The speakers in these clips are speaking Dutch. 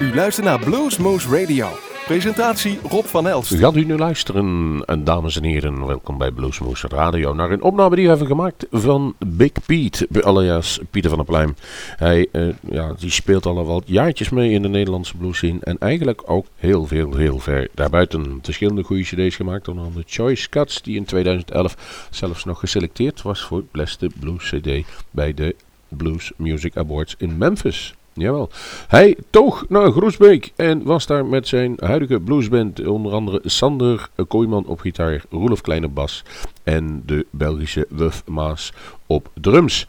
U luistert naar Bluesmoose Radio. Presentatie Rob van Elst. Gaat u nu luisteren, en dames en heren, welkom bij Bluesmoose Radio, naar een opname die we hebben gemaakt van Big Pete, alias Pieter van der Pluim. Hij uh, ja, die speelt al wat jaartjes mee in de Nederlandse blues scene en eigenlijk ook heel veel, heel ver daarbuiten. Verschillende goede cd's gemaakt, onder andere Choice Cuts, die in 2011 zelfs nog geselecteerd was voor beste blues cd bij de Blues Music Awards in Memphis. Jawel. Hij toog naar Groesbeek en was daar met zijn huidige bluesband. Onder andere Sander Kooiman op gitaar, Roelof Kleine bas en de Belgische Wuf Maas op drums.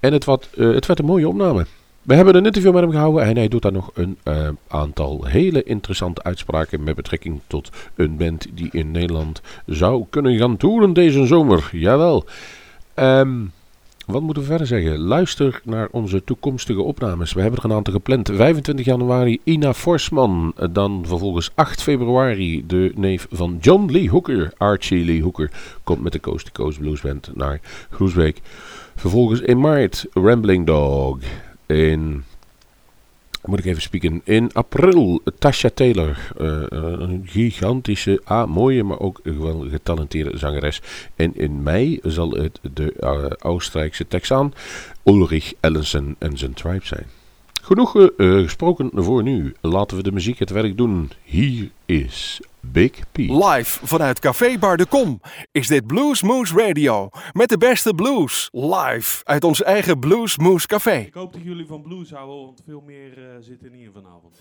En het, wat, uh, het werd een mooie opname. We hebben een interview met hem gehouden en hij doet daar nog een uh, aantal hele interessante uitspraken met betrekking tot een band die in Nederland zou kunnen gaan toeren deze zomer. Jawel. Um, wat moeten we verder zeggen? Luister naar onze toekomstige opnames. We hebben er een aantal gepland. 25 januari Ina Forsman. Dan vervolgens 8 februari de neef van John Lee Hooker. Archie Lee Hooker komt met de Coast to Coast Blues Band naar Groesbeek. Vervolgens in maart Rambling Dog. In moet ik even spieken. In april, Tasha Taylor. Uh, een gigantische, ah, mooie, maar ook wel getalenteerde zangeres. En in mei zal het de uh, Oostenrijkse Texaan Ulrich Ellensen en zijn tribe zijn. Genoeg gesproken voor nu. Laten we de muziek het werk doen. Hier is Big P. Live vanuit Café Bar de Kom is dit Blues Moose Radio. Met de beste blues. Live uit ons eigen Blues Moose Café. Ik hoop dat jullie van blues houden, want veel meer uh, zitten hier vanavond.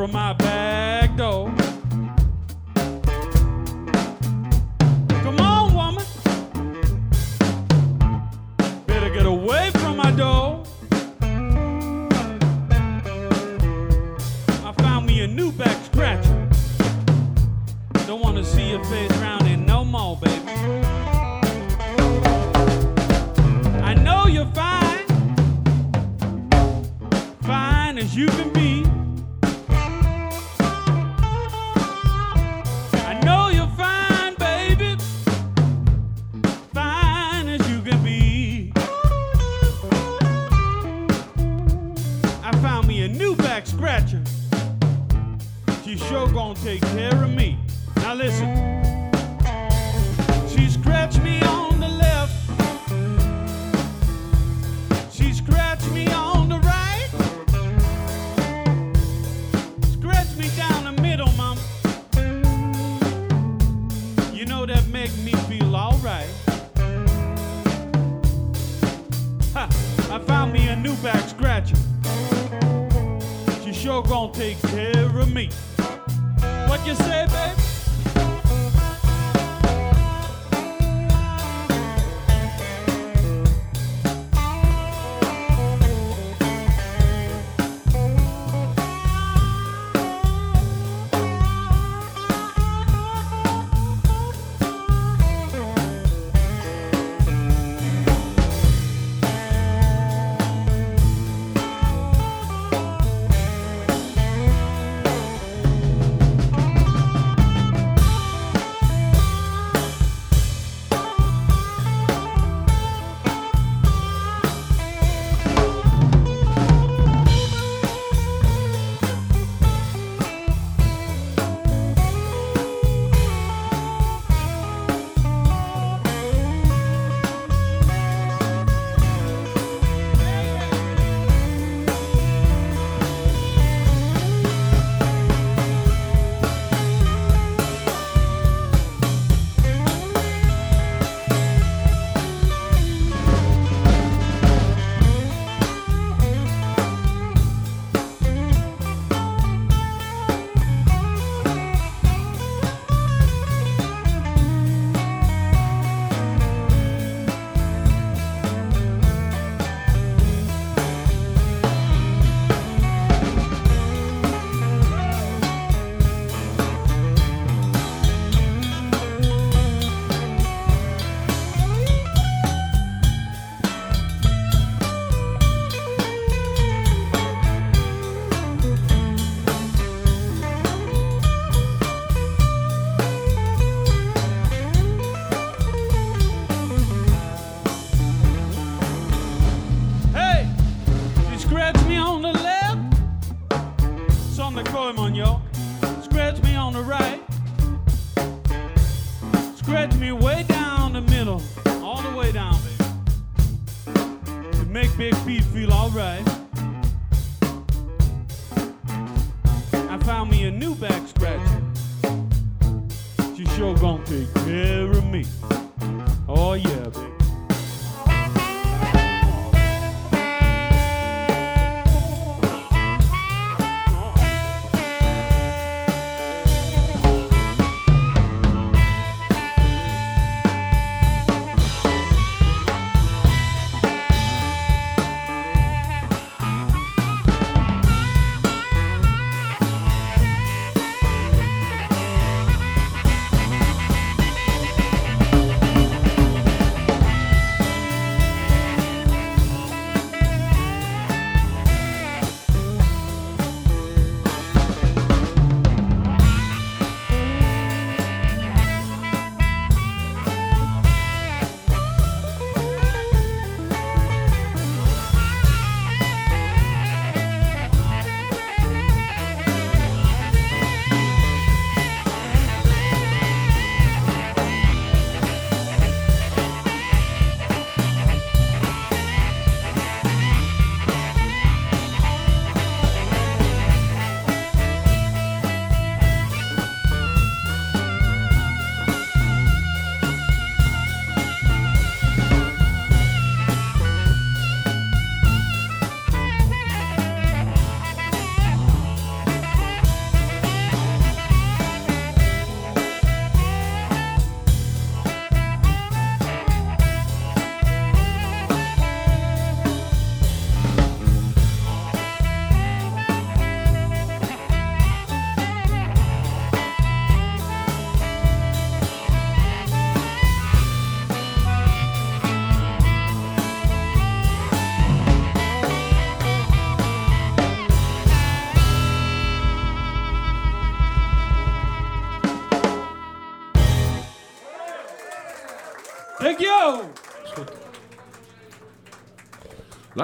From my back door. Come on, woman. Better get away from my door. I found me a new back scratcher. Don't want to see your face round it no more, baby. I know you're fine, fine as you can be.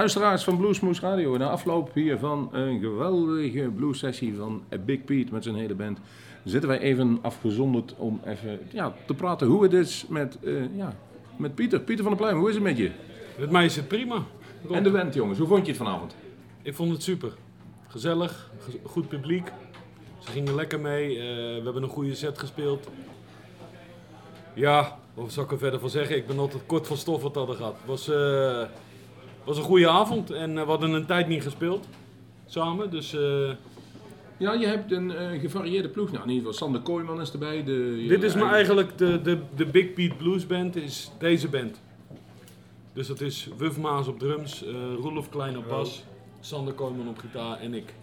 Luisteraars van Bluesmoose Radio, in de afloop hier van een geweldige blues sessie van Big Pete met zijn hele band, zitten wij even afgezonderd om even ja, te praten hoe het is met, eh, ja, met Pieter. Pieter van der Pluim, hoe is het met je? Met mij is het prima. Rob. En de band jongens, hoe vond je het vanavond? Ik vond het super. Gezellig, ge- goed publiek. Ze gingen lekker mee. eh, we hebben een goede set gespeeld. Ja, wat zou ik er verder van zeggen? Ik ben altijd kort van stof wat dat er gaat. Het was, eh, was een goede avond en eh, we hadden een tijd niet gespeeld. Samen, dus eh, Ja, je hebt een eh, gevarieerde ploeg. Nou, in ieder geval Sander Kooijman is erbij. De, dit is maar eigenlijk de, de, de Big Pete Blues Band, is deze band. Dus dat is Wuf Maas op drums, eh Roelof Klein op bas, Sander Kooijman op gitaar en ik.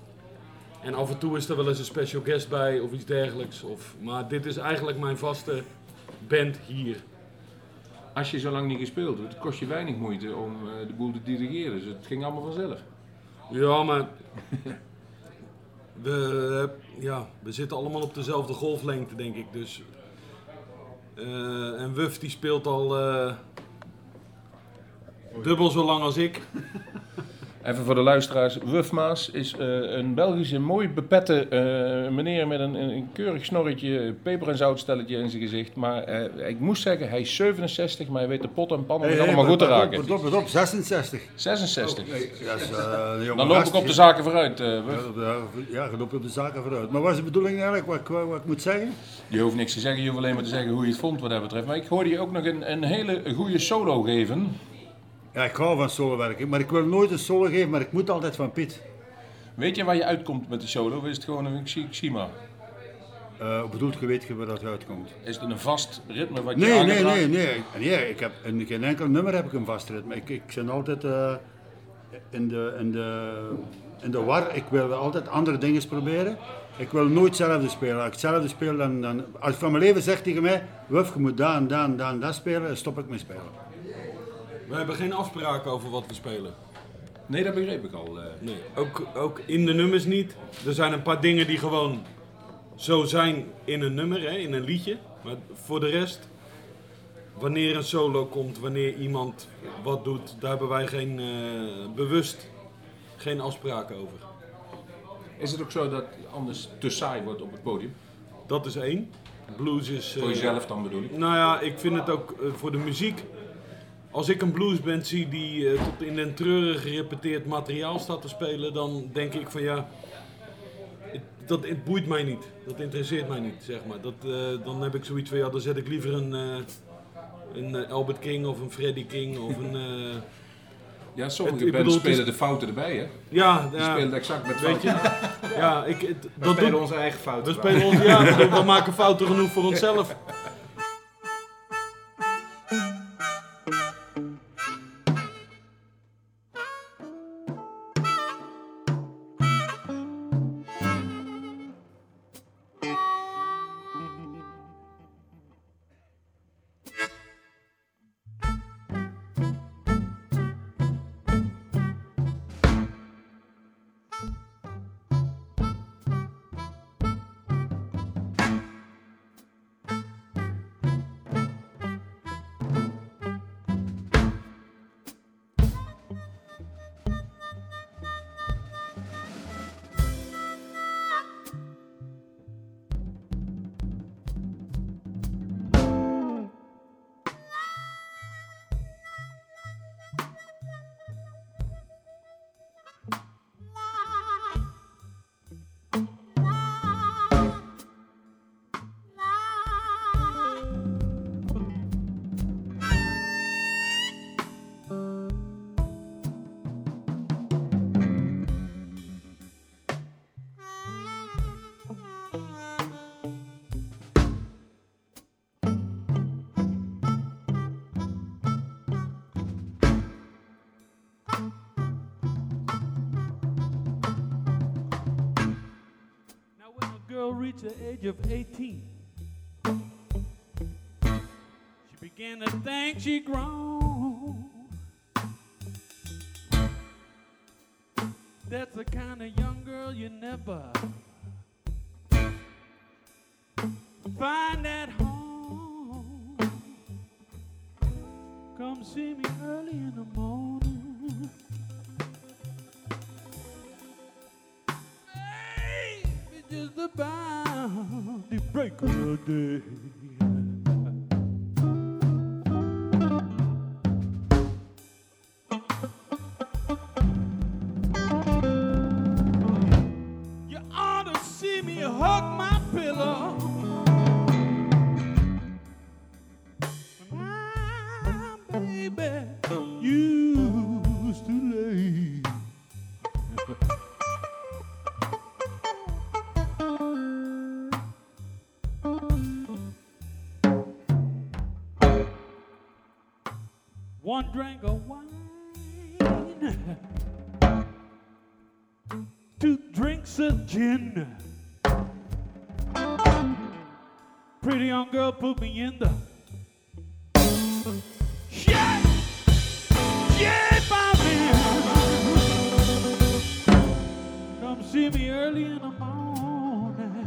En af en toe is er wel eens een special guest bij of iets dergelijks. Of, maar dit is eigenlijk mijn vaste band hier. Als je zo lang niet gespeeld hebt, kost je weinig moeite om eh, de boel te dirigeren. Dus het ging allemaal vanzelf. Ja, maar we, ja, we zitten allemaal op dezelfde golflengte, denk ik. Dus, eh, en Wuf die speelt al eh, dubbel zo lang als ik. Even voor de luisteraars. Wufmaas is eh, een Belgische mooi bepette eh, meneer met een, een keurig snorretje, peper- en zoutstelletje in zijn gezicht. Maar eh, ik moest zeggen, hij is 67, maar hij weet de pot en Hey, hey, allemaal goed te raken. Pas op, pas op, 66. 66. Nee, dat is, eh, een jonge Dan loop ik op de zaken vooruit. Wuf. Ja, ja, je loopt op de zaken vooruit. Maar wat is de bedoeling eigenlijk, wat, ik- wat, wat ik moet zeggen? Je hoeft niks te zeggen, je hoeft alleen maar te zeggen hoe je het vond wat dat betreft. Maar ik hoorde je ook nog een, een hele goede solo geven. Ja, ik hou van solo werken, maar ik wil nooit een solo geven, maar ik moet altijd van Piet. Weet je waar je uitkomt met die solo? Of is het gewoon een xi- xima? Uh, bedoelt je, weet je waar dat uitkomt? Is het een vast ritme wat je Nee, nee, nee, nee. nee ik heb, in geen enkel nummer heb ik een vast ritme. Ik, ik ben altijd eh, in, de, in, de, in de war. Ik wil altijd andere dingen proberen. Ik wil nooit hetzelfde spelen. Als ik hetzelfde speel, dan, dan... Als van mijn leven zegt tegen mij, Wuf, je moet daar en daar en daar en dat spelen, dan stop ik met spelen. We hebben geen afspraken over wat we spelen. Nee, dat begreep ik al. eh. Nee, ook, ook in de nummers niet. Er zijn een paar dingen die gewoon zo zijn in een nummer, hè, in een liedje. Maar voor de rest, wanneer een solo komt, wanneer iemand wat doet, daar hebben wij geen, eh, bewust geen afspraken over. Is het ook zo dat anders te saai wordt op het podium? Dat is één. Blues is... Voor eh, jezelf dan bedoel ik? Nou ja, ik vind het ook eh, voor de muziek. Als ik een bluesband zie die eh, tot in den treuren gerepeteerd materiaal staat te spelen, dan denk ik van ja, het, dat het boeit mij niet. Dat interesseert mij niet, zeg maar. Dat, eh, dan heb ik zoiets van ja, dan zet ik liever een, eh, een Albert King of een Freddie King of een... eh, Ja, sommige Het- bedoel, is- spelen de fouten erbij, hè? ja, Die ja, spelen exact met weet fouten. je. Ja, ik, het, We dat spelen doet, onze eigen fouten. we spelen ons, ja, we maken fouten genoeg voor onszelf. reached the age of 18, she began to think she'd grown. That's the kind of young girl you never find at home. Come see me early in the morning. Day. One drink of wine, two drinks of gin. Pretty young girl put me in the shit, shit, mommy. Come see me early in the morning.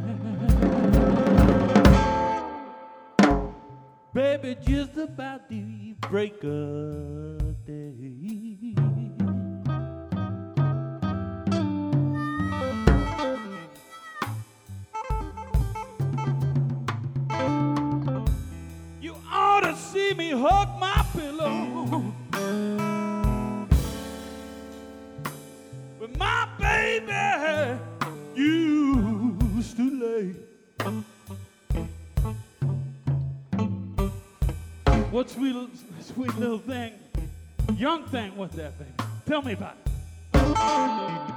Baby, just about the break of day. You ought to see me hug my pillow. With my baby used to lay. What's little- sweet little thing, young thing was that, baby? Tell me about it.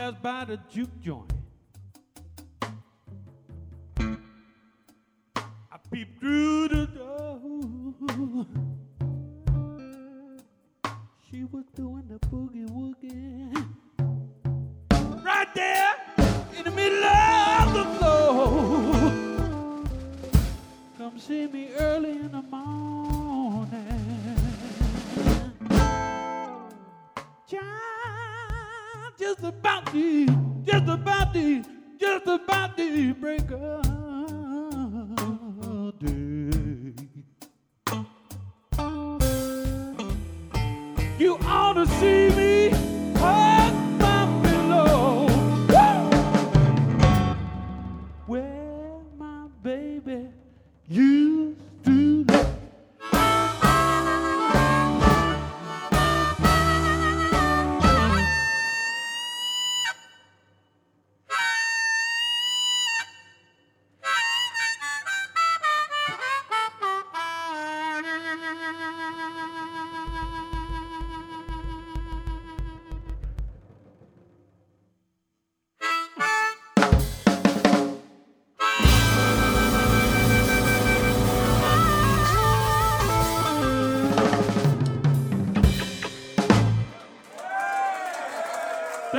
Passed by the juke joint. I peeped through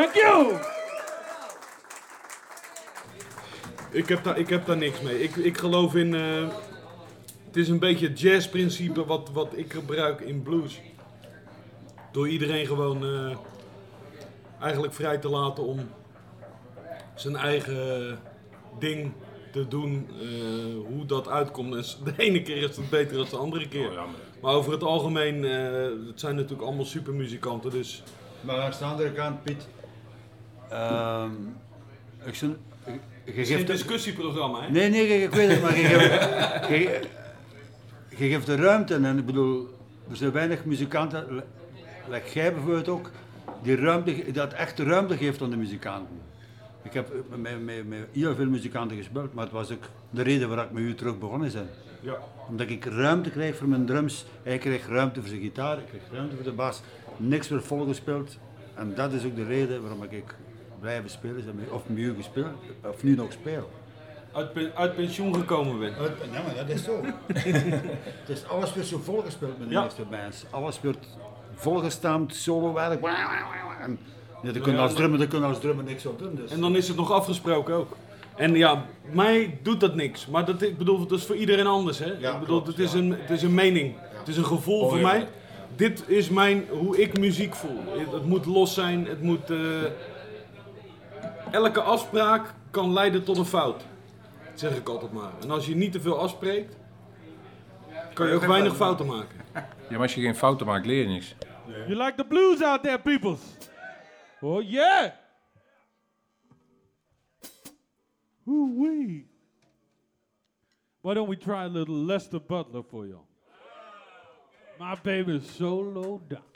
Thank you. Ik heb daar, ik heb daar niks mee. Ik, ik geloof in. eh, het is een beetje het jazzprincipe wat, wat ik gebruik in blues. Door iedereen gewoon eh, eigenlijk vrij te laten om zijn eigen ding te doen. eh, hoe dat uitkomt. En s- de ene keer is het beter dan de andere keer. Maar over het algemeen, eh, het zijn natuurlijk allemaal supermuzikanten. Dus Maar aan de andere kant, Piet. Ehm, ik zin, je het is geeft discussieprogramma, hè? Nee, nee, ik weet het, maar je geeft, geeft de ruimte. En ik bedoel, er zijn weinig muzikanten, like jij bijvoorbeeld ook, die ruimte, dat echt ruimte geeft aan de muzikanten. Ik heb met, met, met heel veel muzikanten gespeeld, maar het was ook de reden waarom ik met u terug begonnen ben. Ja. Omdat ik ruimte kreeg voor mijn drums, hij kreeg ruimte voor zijn gitaar, ik kreeg ruimte voor de bas, niks meer volgespeeld. En dat is ook de reden waarom ik blijven spelen, ben, of met u gespeeld, of nu nog speel. Uit, pen- uit pensioen gekomen ben. Ja, maar dat is zo. het is alles weer zo volgespeeld met de Ja. meeste bands. Alles wordt volgestampt, solo-werk. En ja, daar kunnen als drummer, daar kunnen als drummer niks op doen. Dus. En dan is het nog afgesproken ook. En ja, mij doet dat niks. Maar dat, ik bedoel, dat is voor iedereen anders. Hè? Ja, ik bedoel, klopt, het, is ja. een, het is een mening. Het is een gevoel Oh, voor ja. mij. Dit is mijn, hoe ik muziek voel. Het, het moet los zijn. Het moet, eh, elke afspraak kan leiden tot een fout. Dat zeg ik altijd maar. En als je niet te veel afspreekt, kan je ook weinig fouten maken. Ja, maar als je geen fouten maakt, leer je niks. You like the blues out there, peoples? Oh yeah. Ooh wee. Why don't we try a little Lester Butler for y'all? My baby's so low down.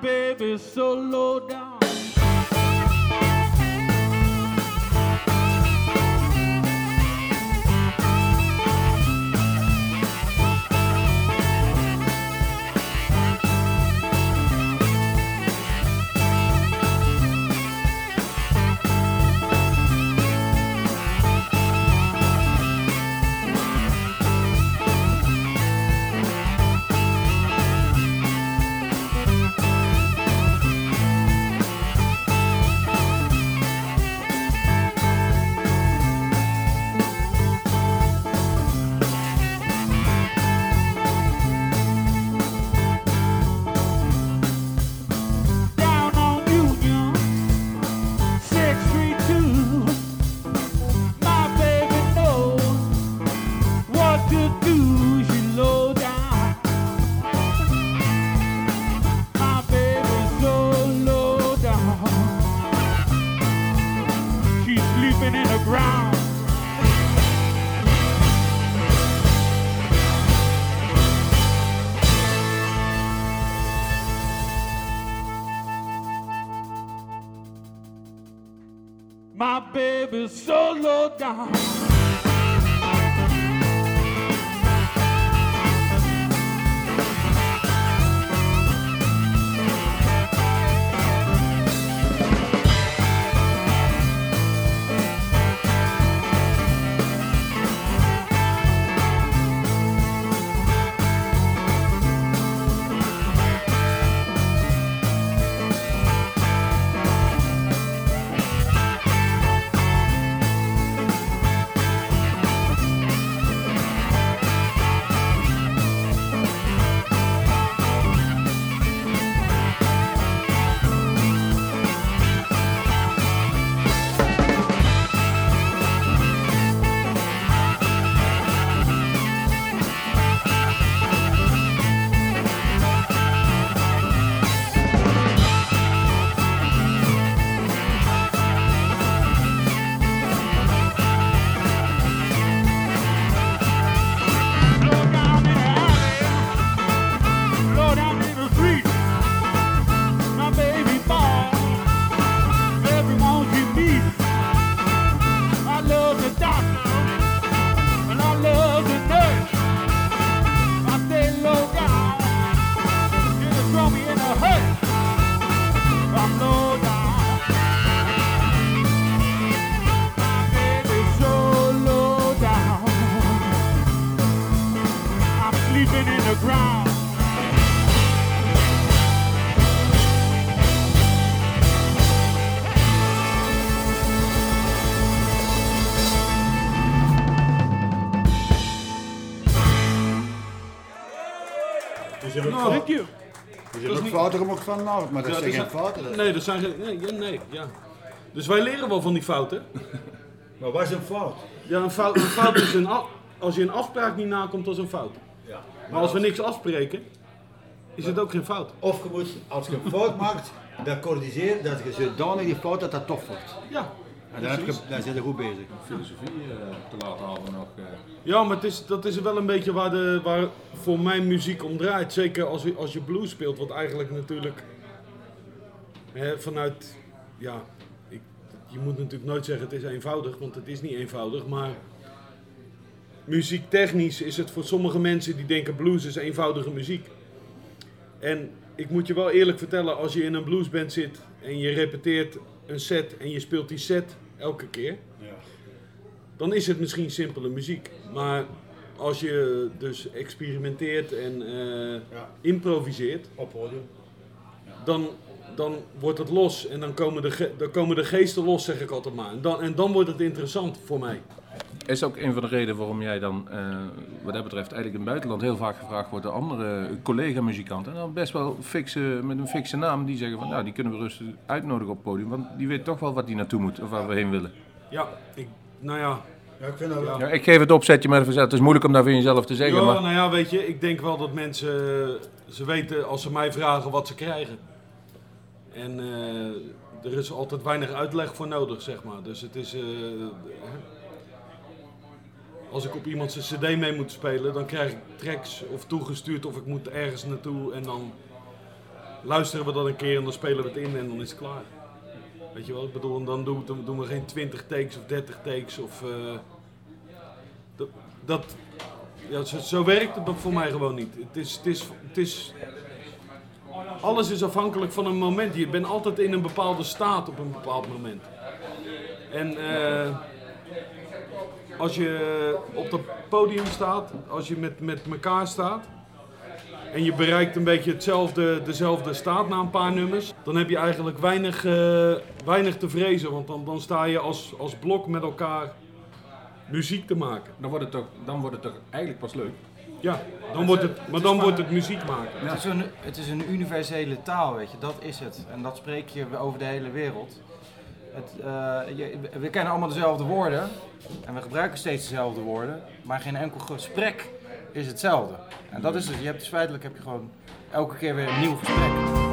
baby, so low down. Low nou, maar dat zijn geen fouten. Nee, dat zijn geen. Nee, ja, nee, ja. Dus wij leren wel van die fouten. Maar wat is een fout? Ja, een fout, een fout is een. af- Als je een afspraak niet nakomt, dat is een fout. Ja. Maar als we niks afspreken, is het ook geen fout. Of je moet, als je een fout maakt, dan corrigeer dat je zodanig die fout dat dat tof wordt. Ja. En dan, heb je, dan zit je goed bezig. Filosofie eh, te laten halen nog. eh. Ja, maar het is, dat is wel een beetje waar, de, waar voor mijn muziek om draait. Zeker als je, als je blues speelt, wat eigenlijk natuurlijk hè, vanuit, ja, ik, je moet natuurlijk nooit zeggen het is eenvoudig, want het is niet eenvoudig. Maar muziektechnisch is het voor sommige mensen die denken blues is eenvoudige muziek. En ik moet je wel eerlijk vertellen, als je in een bluesband zit en je repeteert een set en je speelt die set elke keer, Ja. dan is het misschien simpele muziek. Maar als je dus experimenteert en eh, Ja. improviseert, Op podium. dan, dan wordt het los en dan komen, de dan komen de geesten los, zeg ik altijd maar. En dan, en dan wordt het interessant voor mij. Is ook een van de redenen waarom jij dan, eh, wat dat betreft, eigenlijk in het buitenland heel vaak gevraagd wordt door andere collega-muzikanten. En dan best wel fixe, met een fikse naam, die zeggen van, nou, die kunnen we rustig uitnodigen op het podium. Want die weet toch wel wat die naartoe moet, of waar we heen willen. Ja, ik, nou ja. Ja, ik vind dat wel. Ja, ik geef het opzetje maar even Het is moeilijk om dat van jezelf te zeggen, ja, maar... nou ja, weet je, ik denk wel dat mensen, ze weten als ze mij vragen wat ze krijgen. En eh, er is altijd weinig uitleg voor nodig, zeg maar. Dus het is, eh, hè. Als ik op iemand zijn cd mee moet spelen, dan krijg ik tracks of toegestuurd of ik moet ergens naartoe en dan luisteren we dat een keer en dan spelen we het in en dan is het klaar. Weet je wel, ik bedoel, dan doen, doen- doen we geen 20 takes of 30 takes of... eh, dat, dat, ja, zo, zo werkt het voor mij gewoon niet. Het is, het is, het is, alles is afhankelijk van een moment. Je bent altijd in een bepaalde staat op een bepaald moment. En eh, als je op het podium staat, als je met, met elkaar staat en je bereikt een beetje hetzelfde, dezelfde staat na een paar nummers, dan heb je eigenlijk weinig, eh, weinig te vrezen. Want dan, dan sta je als, als blok met elkaar muziek te maken. Dan wordt het toch, dan wordt het toch eigenlijk pas leuk. Ja, dan wordt het, maar dan wordt het muziek maken. Het, is een, het is een universele taal, weet je, dat is het. En dat spreek je over de hele wereld. Eh, we kennen allemaal dezelfde woorden en we gebruiken steeds dezelfde woorden, maar geen enkel gesprek is hetzelfde. En dat is het. Je hebt dus feitelijk heb je gewoon elke keer weer een nieuw gesprek.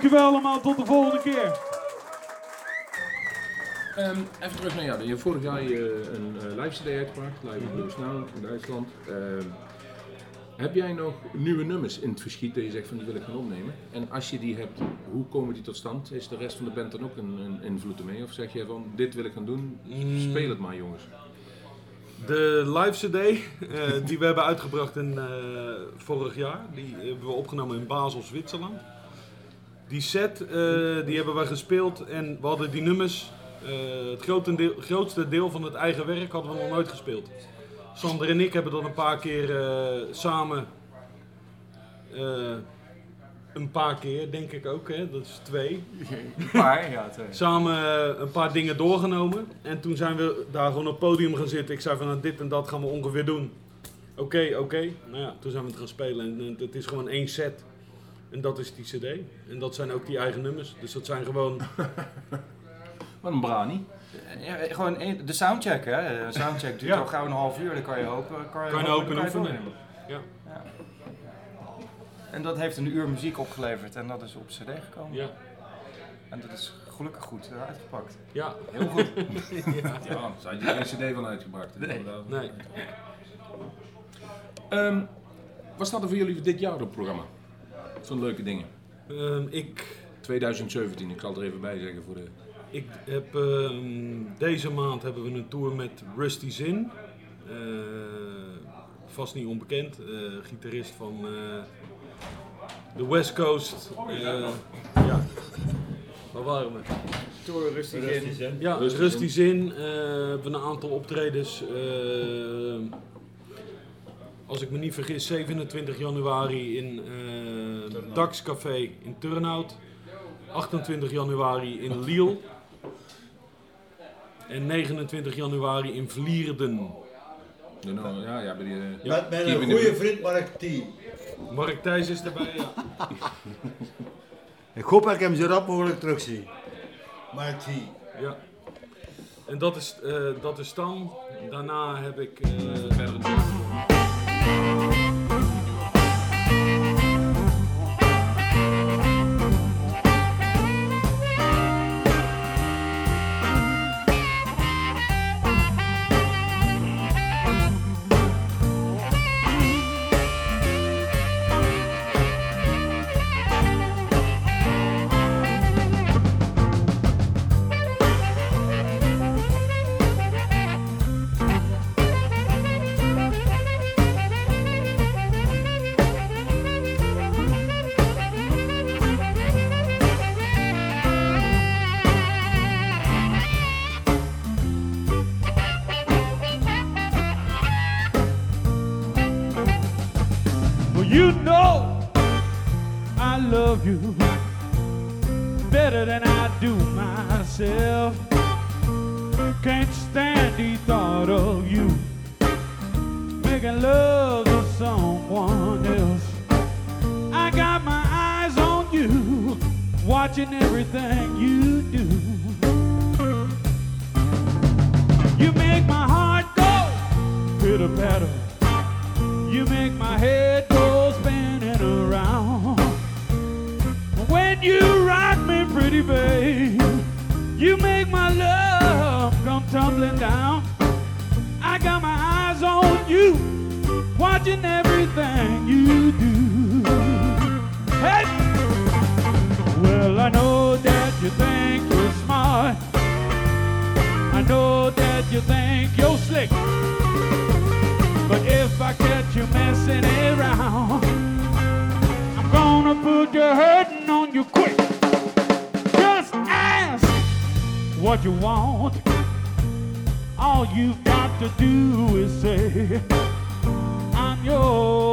Dankjewel allemaal, tot de volgende keer. Ehm, even terug naar jou. Je hebt vorig jaar eh, een eh, live CD uitgebracht, Live in Now in Duitsland. Ehm, heb jij nog nieuwe nummers in het verschiet dat je zegt van die wil ik gaan opnemen? En als je die hebt, hoe komen die tot stand? Is de rest van de band dan ook een, een invloed ermee? Of zeg jij van dit wil ik gaan doen, speel het maar jongens. De live CD eh, die we hebben uitgebracht in eh, vorig jaar, die hebben we opgenomen in Basel, Zwitserland. Die set eh, die hebben we gespeeld en we hadden die nummers, eh, het grotendeel- grootste deel van het eigen werk hadden we nog nooit gespeeld. Sander en ik hebben dat een paar keer eh, samen, een paar keer denk ik ook, hè? dat is twee, Maar, ja, twee. samen een paar dingen doorgenomen. En toen zijn we daar gewoon op het podium gaan zitten. Ik zei van nou, dit en dat gaan we ongeveer doen. Oké, oké. Nou ja, toen zijn we het gaan spelen. En, en het is gewoon één set. En dat is die cd. En dat zijn ook die eigen nummers. Dus dat zijn gewoon... Wat een brani. Ja, gewoon één- de soundcheck, hè. De soundcheck duurt Ja. al gauw een half uur, dan kan je open. Kan je, Kan je open dan oefenen. doornemen. Ja. En dat heeft een uur muziek opgeleverd en dat is op cd gekomen. Ja. En dat is gelukkig goed eh, uitgepakt. Ja. Heel goed. Ja, daar had je er geen cd van uitgebracht. inderdaad. Nee. Ehm, wat staat er voor jullie voor dit jaar op het programma? Van leuke dingen. Ehm, ik, 2017, ik zal er even bij zeggen voor de... ik heb... ehm, deze maand hebben we een tour met Rusty Zin. Eh, vast niet onbekend. eh, gitarist van... eh, de West Coast. eh, ja. Waar waren we? Tour rustig in. Ja, Rustig Rusty Zin. eh, we hebben een aantal optredens. als ik me niet vergis, 27 januari in eh Dax Café in Turnhout. 28 januari in Liel. En 29 januari in Vlierden. Ja, nou, ja, ja, bij die, eh, Ja, Met the goede vriend Mark T. Mark Thijs is erbij. Ja. Ik hoop dat ik hem zo rap mogelijk terugzie. Mark T. ja. En dat is, eh, dat is dan. Daarna heb ik. eh, verder. Do. Hey! Well, I know that you think you're smart. I know that you think you're slick. But if I catch you messing around, I'm gonna put your hurting on you quick. Just ask what you want. All you've got to do is say, I'm yours,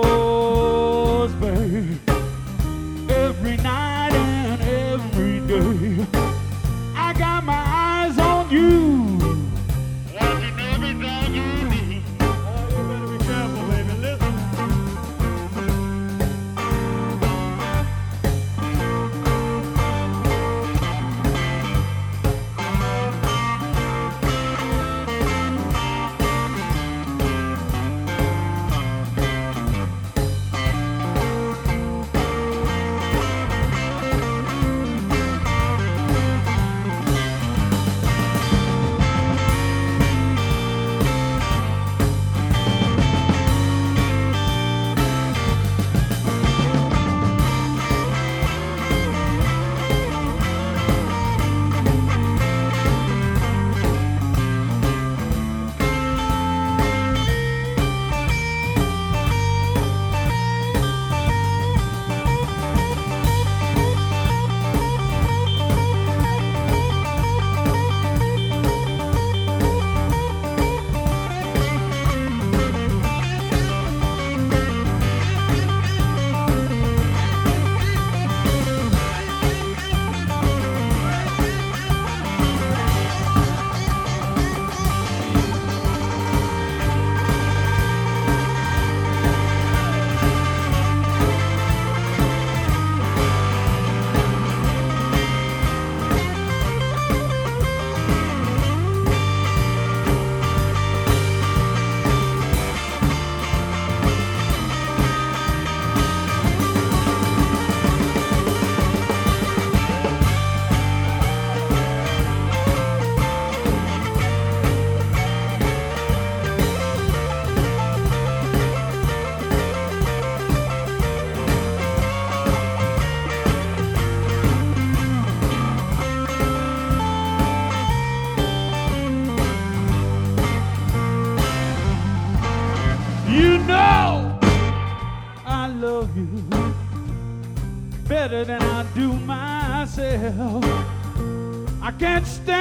Stand.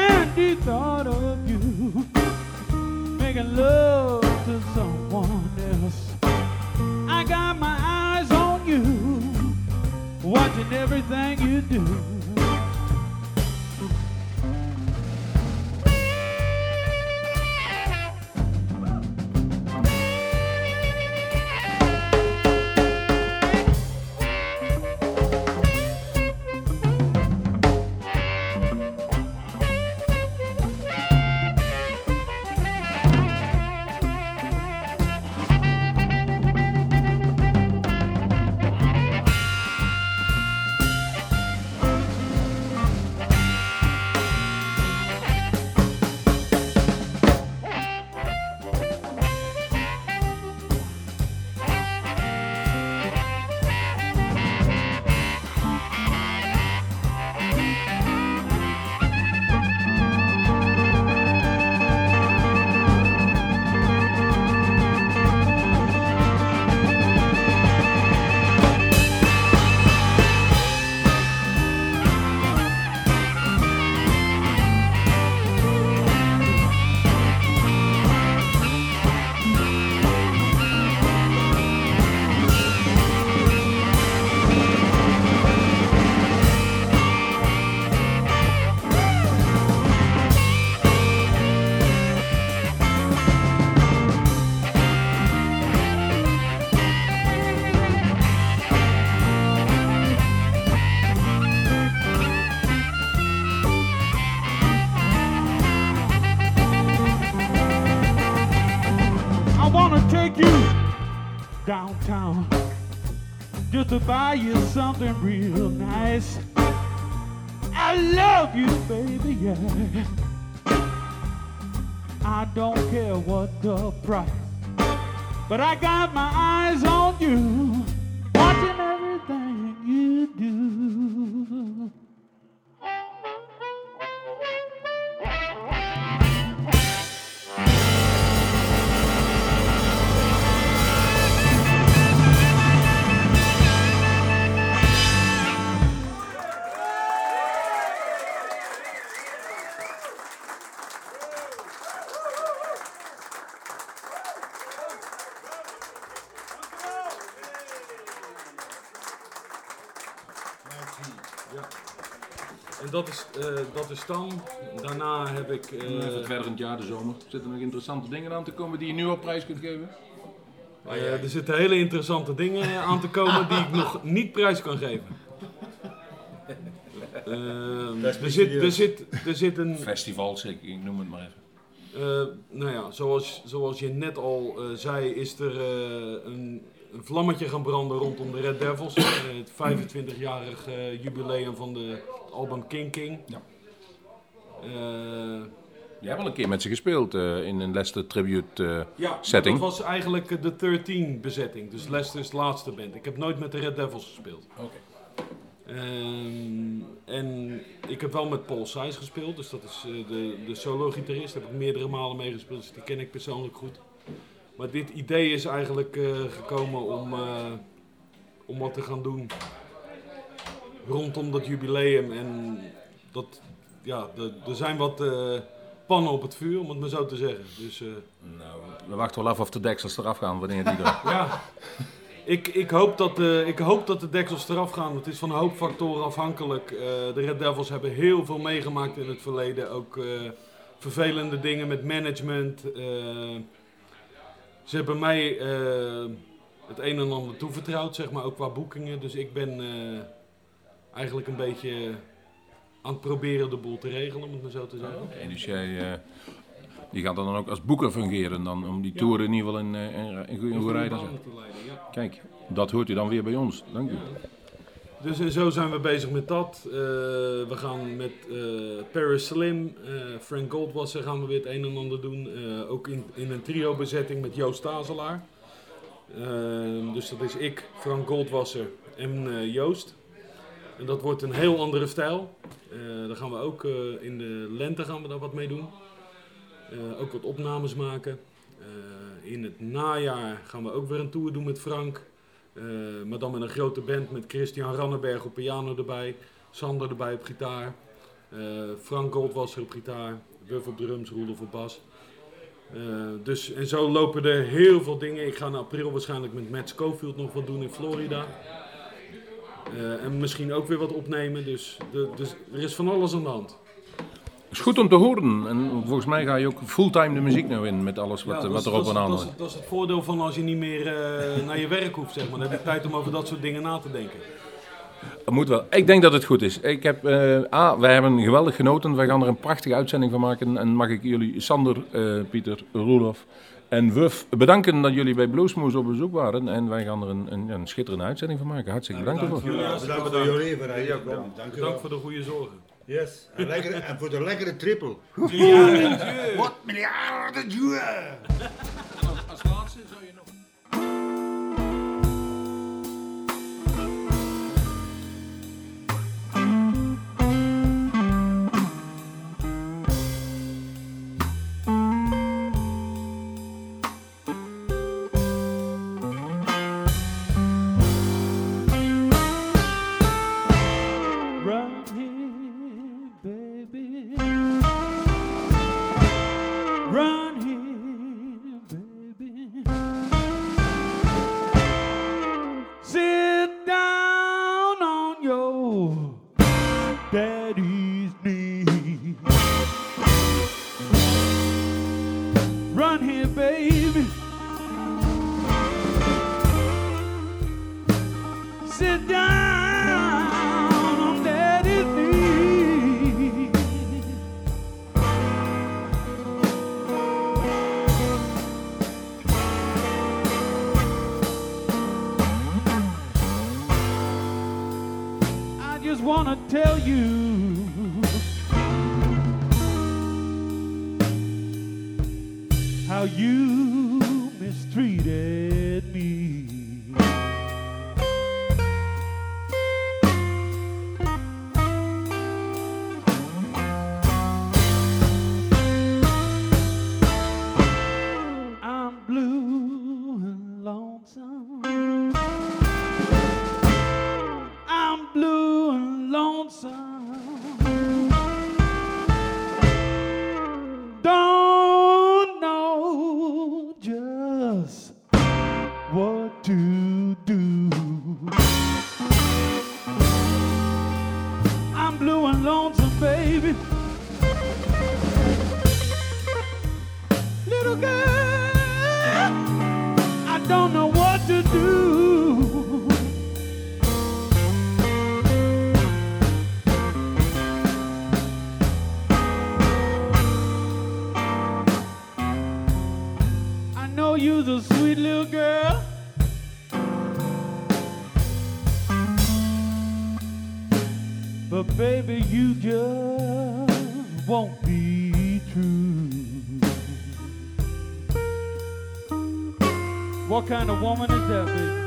To buy you something real nice. I love you, baby, yeah. I don't care what the price, but I got my eyes on you, En dat is, eh, dat is dan. Daarna heb ik. eh, Even verder in het jaar, de zomer. Zitten er nog interessante dingen aan te komen die je nu op prijs kunt geven? eh, er zitten hele interessante dingen aan te komen die ik nog niet prijs kan geven. Best er, zit, er, zit, er zit een. Festivals, ik, ik noem het maar even. eh, nou ja, zoals, zoals je net al eh, zei, is er eh, een, een vlammetje gaan branden rondom de Red Devils. eh, het 25-jarig eh, jubileum van de album King King. Ja. Eh, Je hebt al een keer met ze gespeeld eh, in een Leicester Tribute. Ja, setting. dat was eigenlijk de 13 bezetting. Dus Leicester's laatste band. Ik heb nooit met de Red Devils gespeeld. Oké. Ehm, en ik heb wel met Paul Size gespeeld. Dus dat is de, de solo-gitarist. Daar heb ik meerdere malen mee gespeeld. Dus die ken ik persoonlijk goed. Maar dit idee is eigenlijk eh, gekomen om, eh, om wat te gaan doen rondom dat jubileum. En dat, ja, er zijn wat eh, pannen op het vuur, om het maar zo te zeggen. Dus Nou, we wachten wel af of de deksels eraf gaan wanneer die er. ja, ik, ik, hoop dat de, ik hoop dat de deksels eraf gaan. Het is van een hoop factoren afhankelijk. De Red Devils hebben heel veel meegemaakt in het verleden. Ook vervelende dingen met management. Ze hebben mij eh, het een en ander toevertrouwd, zeg maar, ook qua boekingen. Dus ik ben eh, eigenlijk een beetje aan het proberen de boel te regelen, om het maar zo te zeggen. Oké, dus jij eh, die gaat dan ook als boeker fungeren dan, om die Ja. tour in ieder geval in, in, in, goede goede rijden te leiden, ja. Kijk, dat hoort u dan weer bij ons. Dank u. Dus en zo zijn we bezig met dat. Eh, we gaan met eh, Paris Slim, eh, Frank Goldwasser gaan we weer het een en ander doen. Eh, ook in, in een trio bezetting met Joost Tazelaar. Eh, dus dat is ik, Frank Goldwasser en eh, Joost. En dat wordt een heel andere stijl. Eh daar gaan we ook eh, in de lente gaan we daar wat mee doen. Eh, ook wat opnames maken. Eh, in het najaar gaan we ook weer een tour doen met Frank. Eh, maar dan met een grote band met Christian Rannenberg op piano erbij. Sander erbij op gitaar. eh, Frank Goldwasser op gitaar. Wuff op drums, Roelof op bas. Eh, dus, en zo lopen er heel veel dingen. Ik ga in april waarschijnlijk met Matt Schofield nog wat doen in Florida. En misschien ook weer wat opnemen. Dus, de, dus er is van alles aan de hand. Is goed om te horen. En volgens mij ga je ook fulltime de muziek nou in met alles wat, Ja, wat erop en aan dat, dat is het voordeel van als je niet meer eh, naar je werk hoeft, zeg maar. Dan heb je tijd om over dat soort dingen na te denken. Dat moet wel. Ik denk dat het goed is. Ik heb, eh A, wij hebben geweldig genoten. Wij gaan er een prachtige uitzending van maken. En mag ik jullie, Sander, eh, Pieter, Roelof en Wuf, bedanken dat jullie bij Bluesmoose op bezoek waren. En wij gaan er een, een, een schitterende uitzending van maken. Hartstikke bedankt ervoor. Ja, bedankt voor jullie voor jullie wel. Bedankt voor de goede zorgen. Yes. En, lekker, en voor de lekkere triple. Ja, Wat miljarden juwe! Als laatste zou je nog... know you're a sweet little girl. But baby, you just won't be true. What kind of woman is that, baby?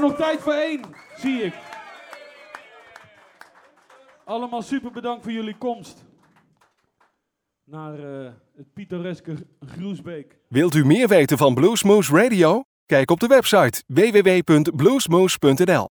Nog tijd voor één, zie ik. Allemaal super bedankt voor jullie komst naar eh, het pittoreske Groesbeek. Wilt u meer weten van Bluesmoose Radio? Kijk op de website www.bluesmoose.nl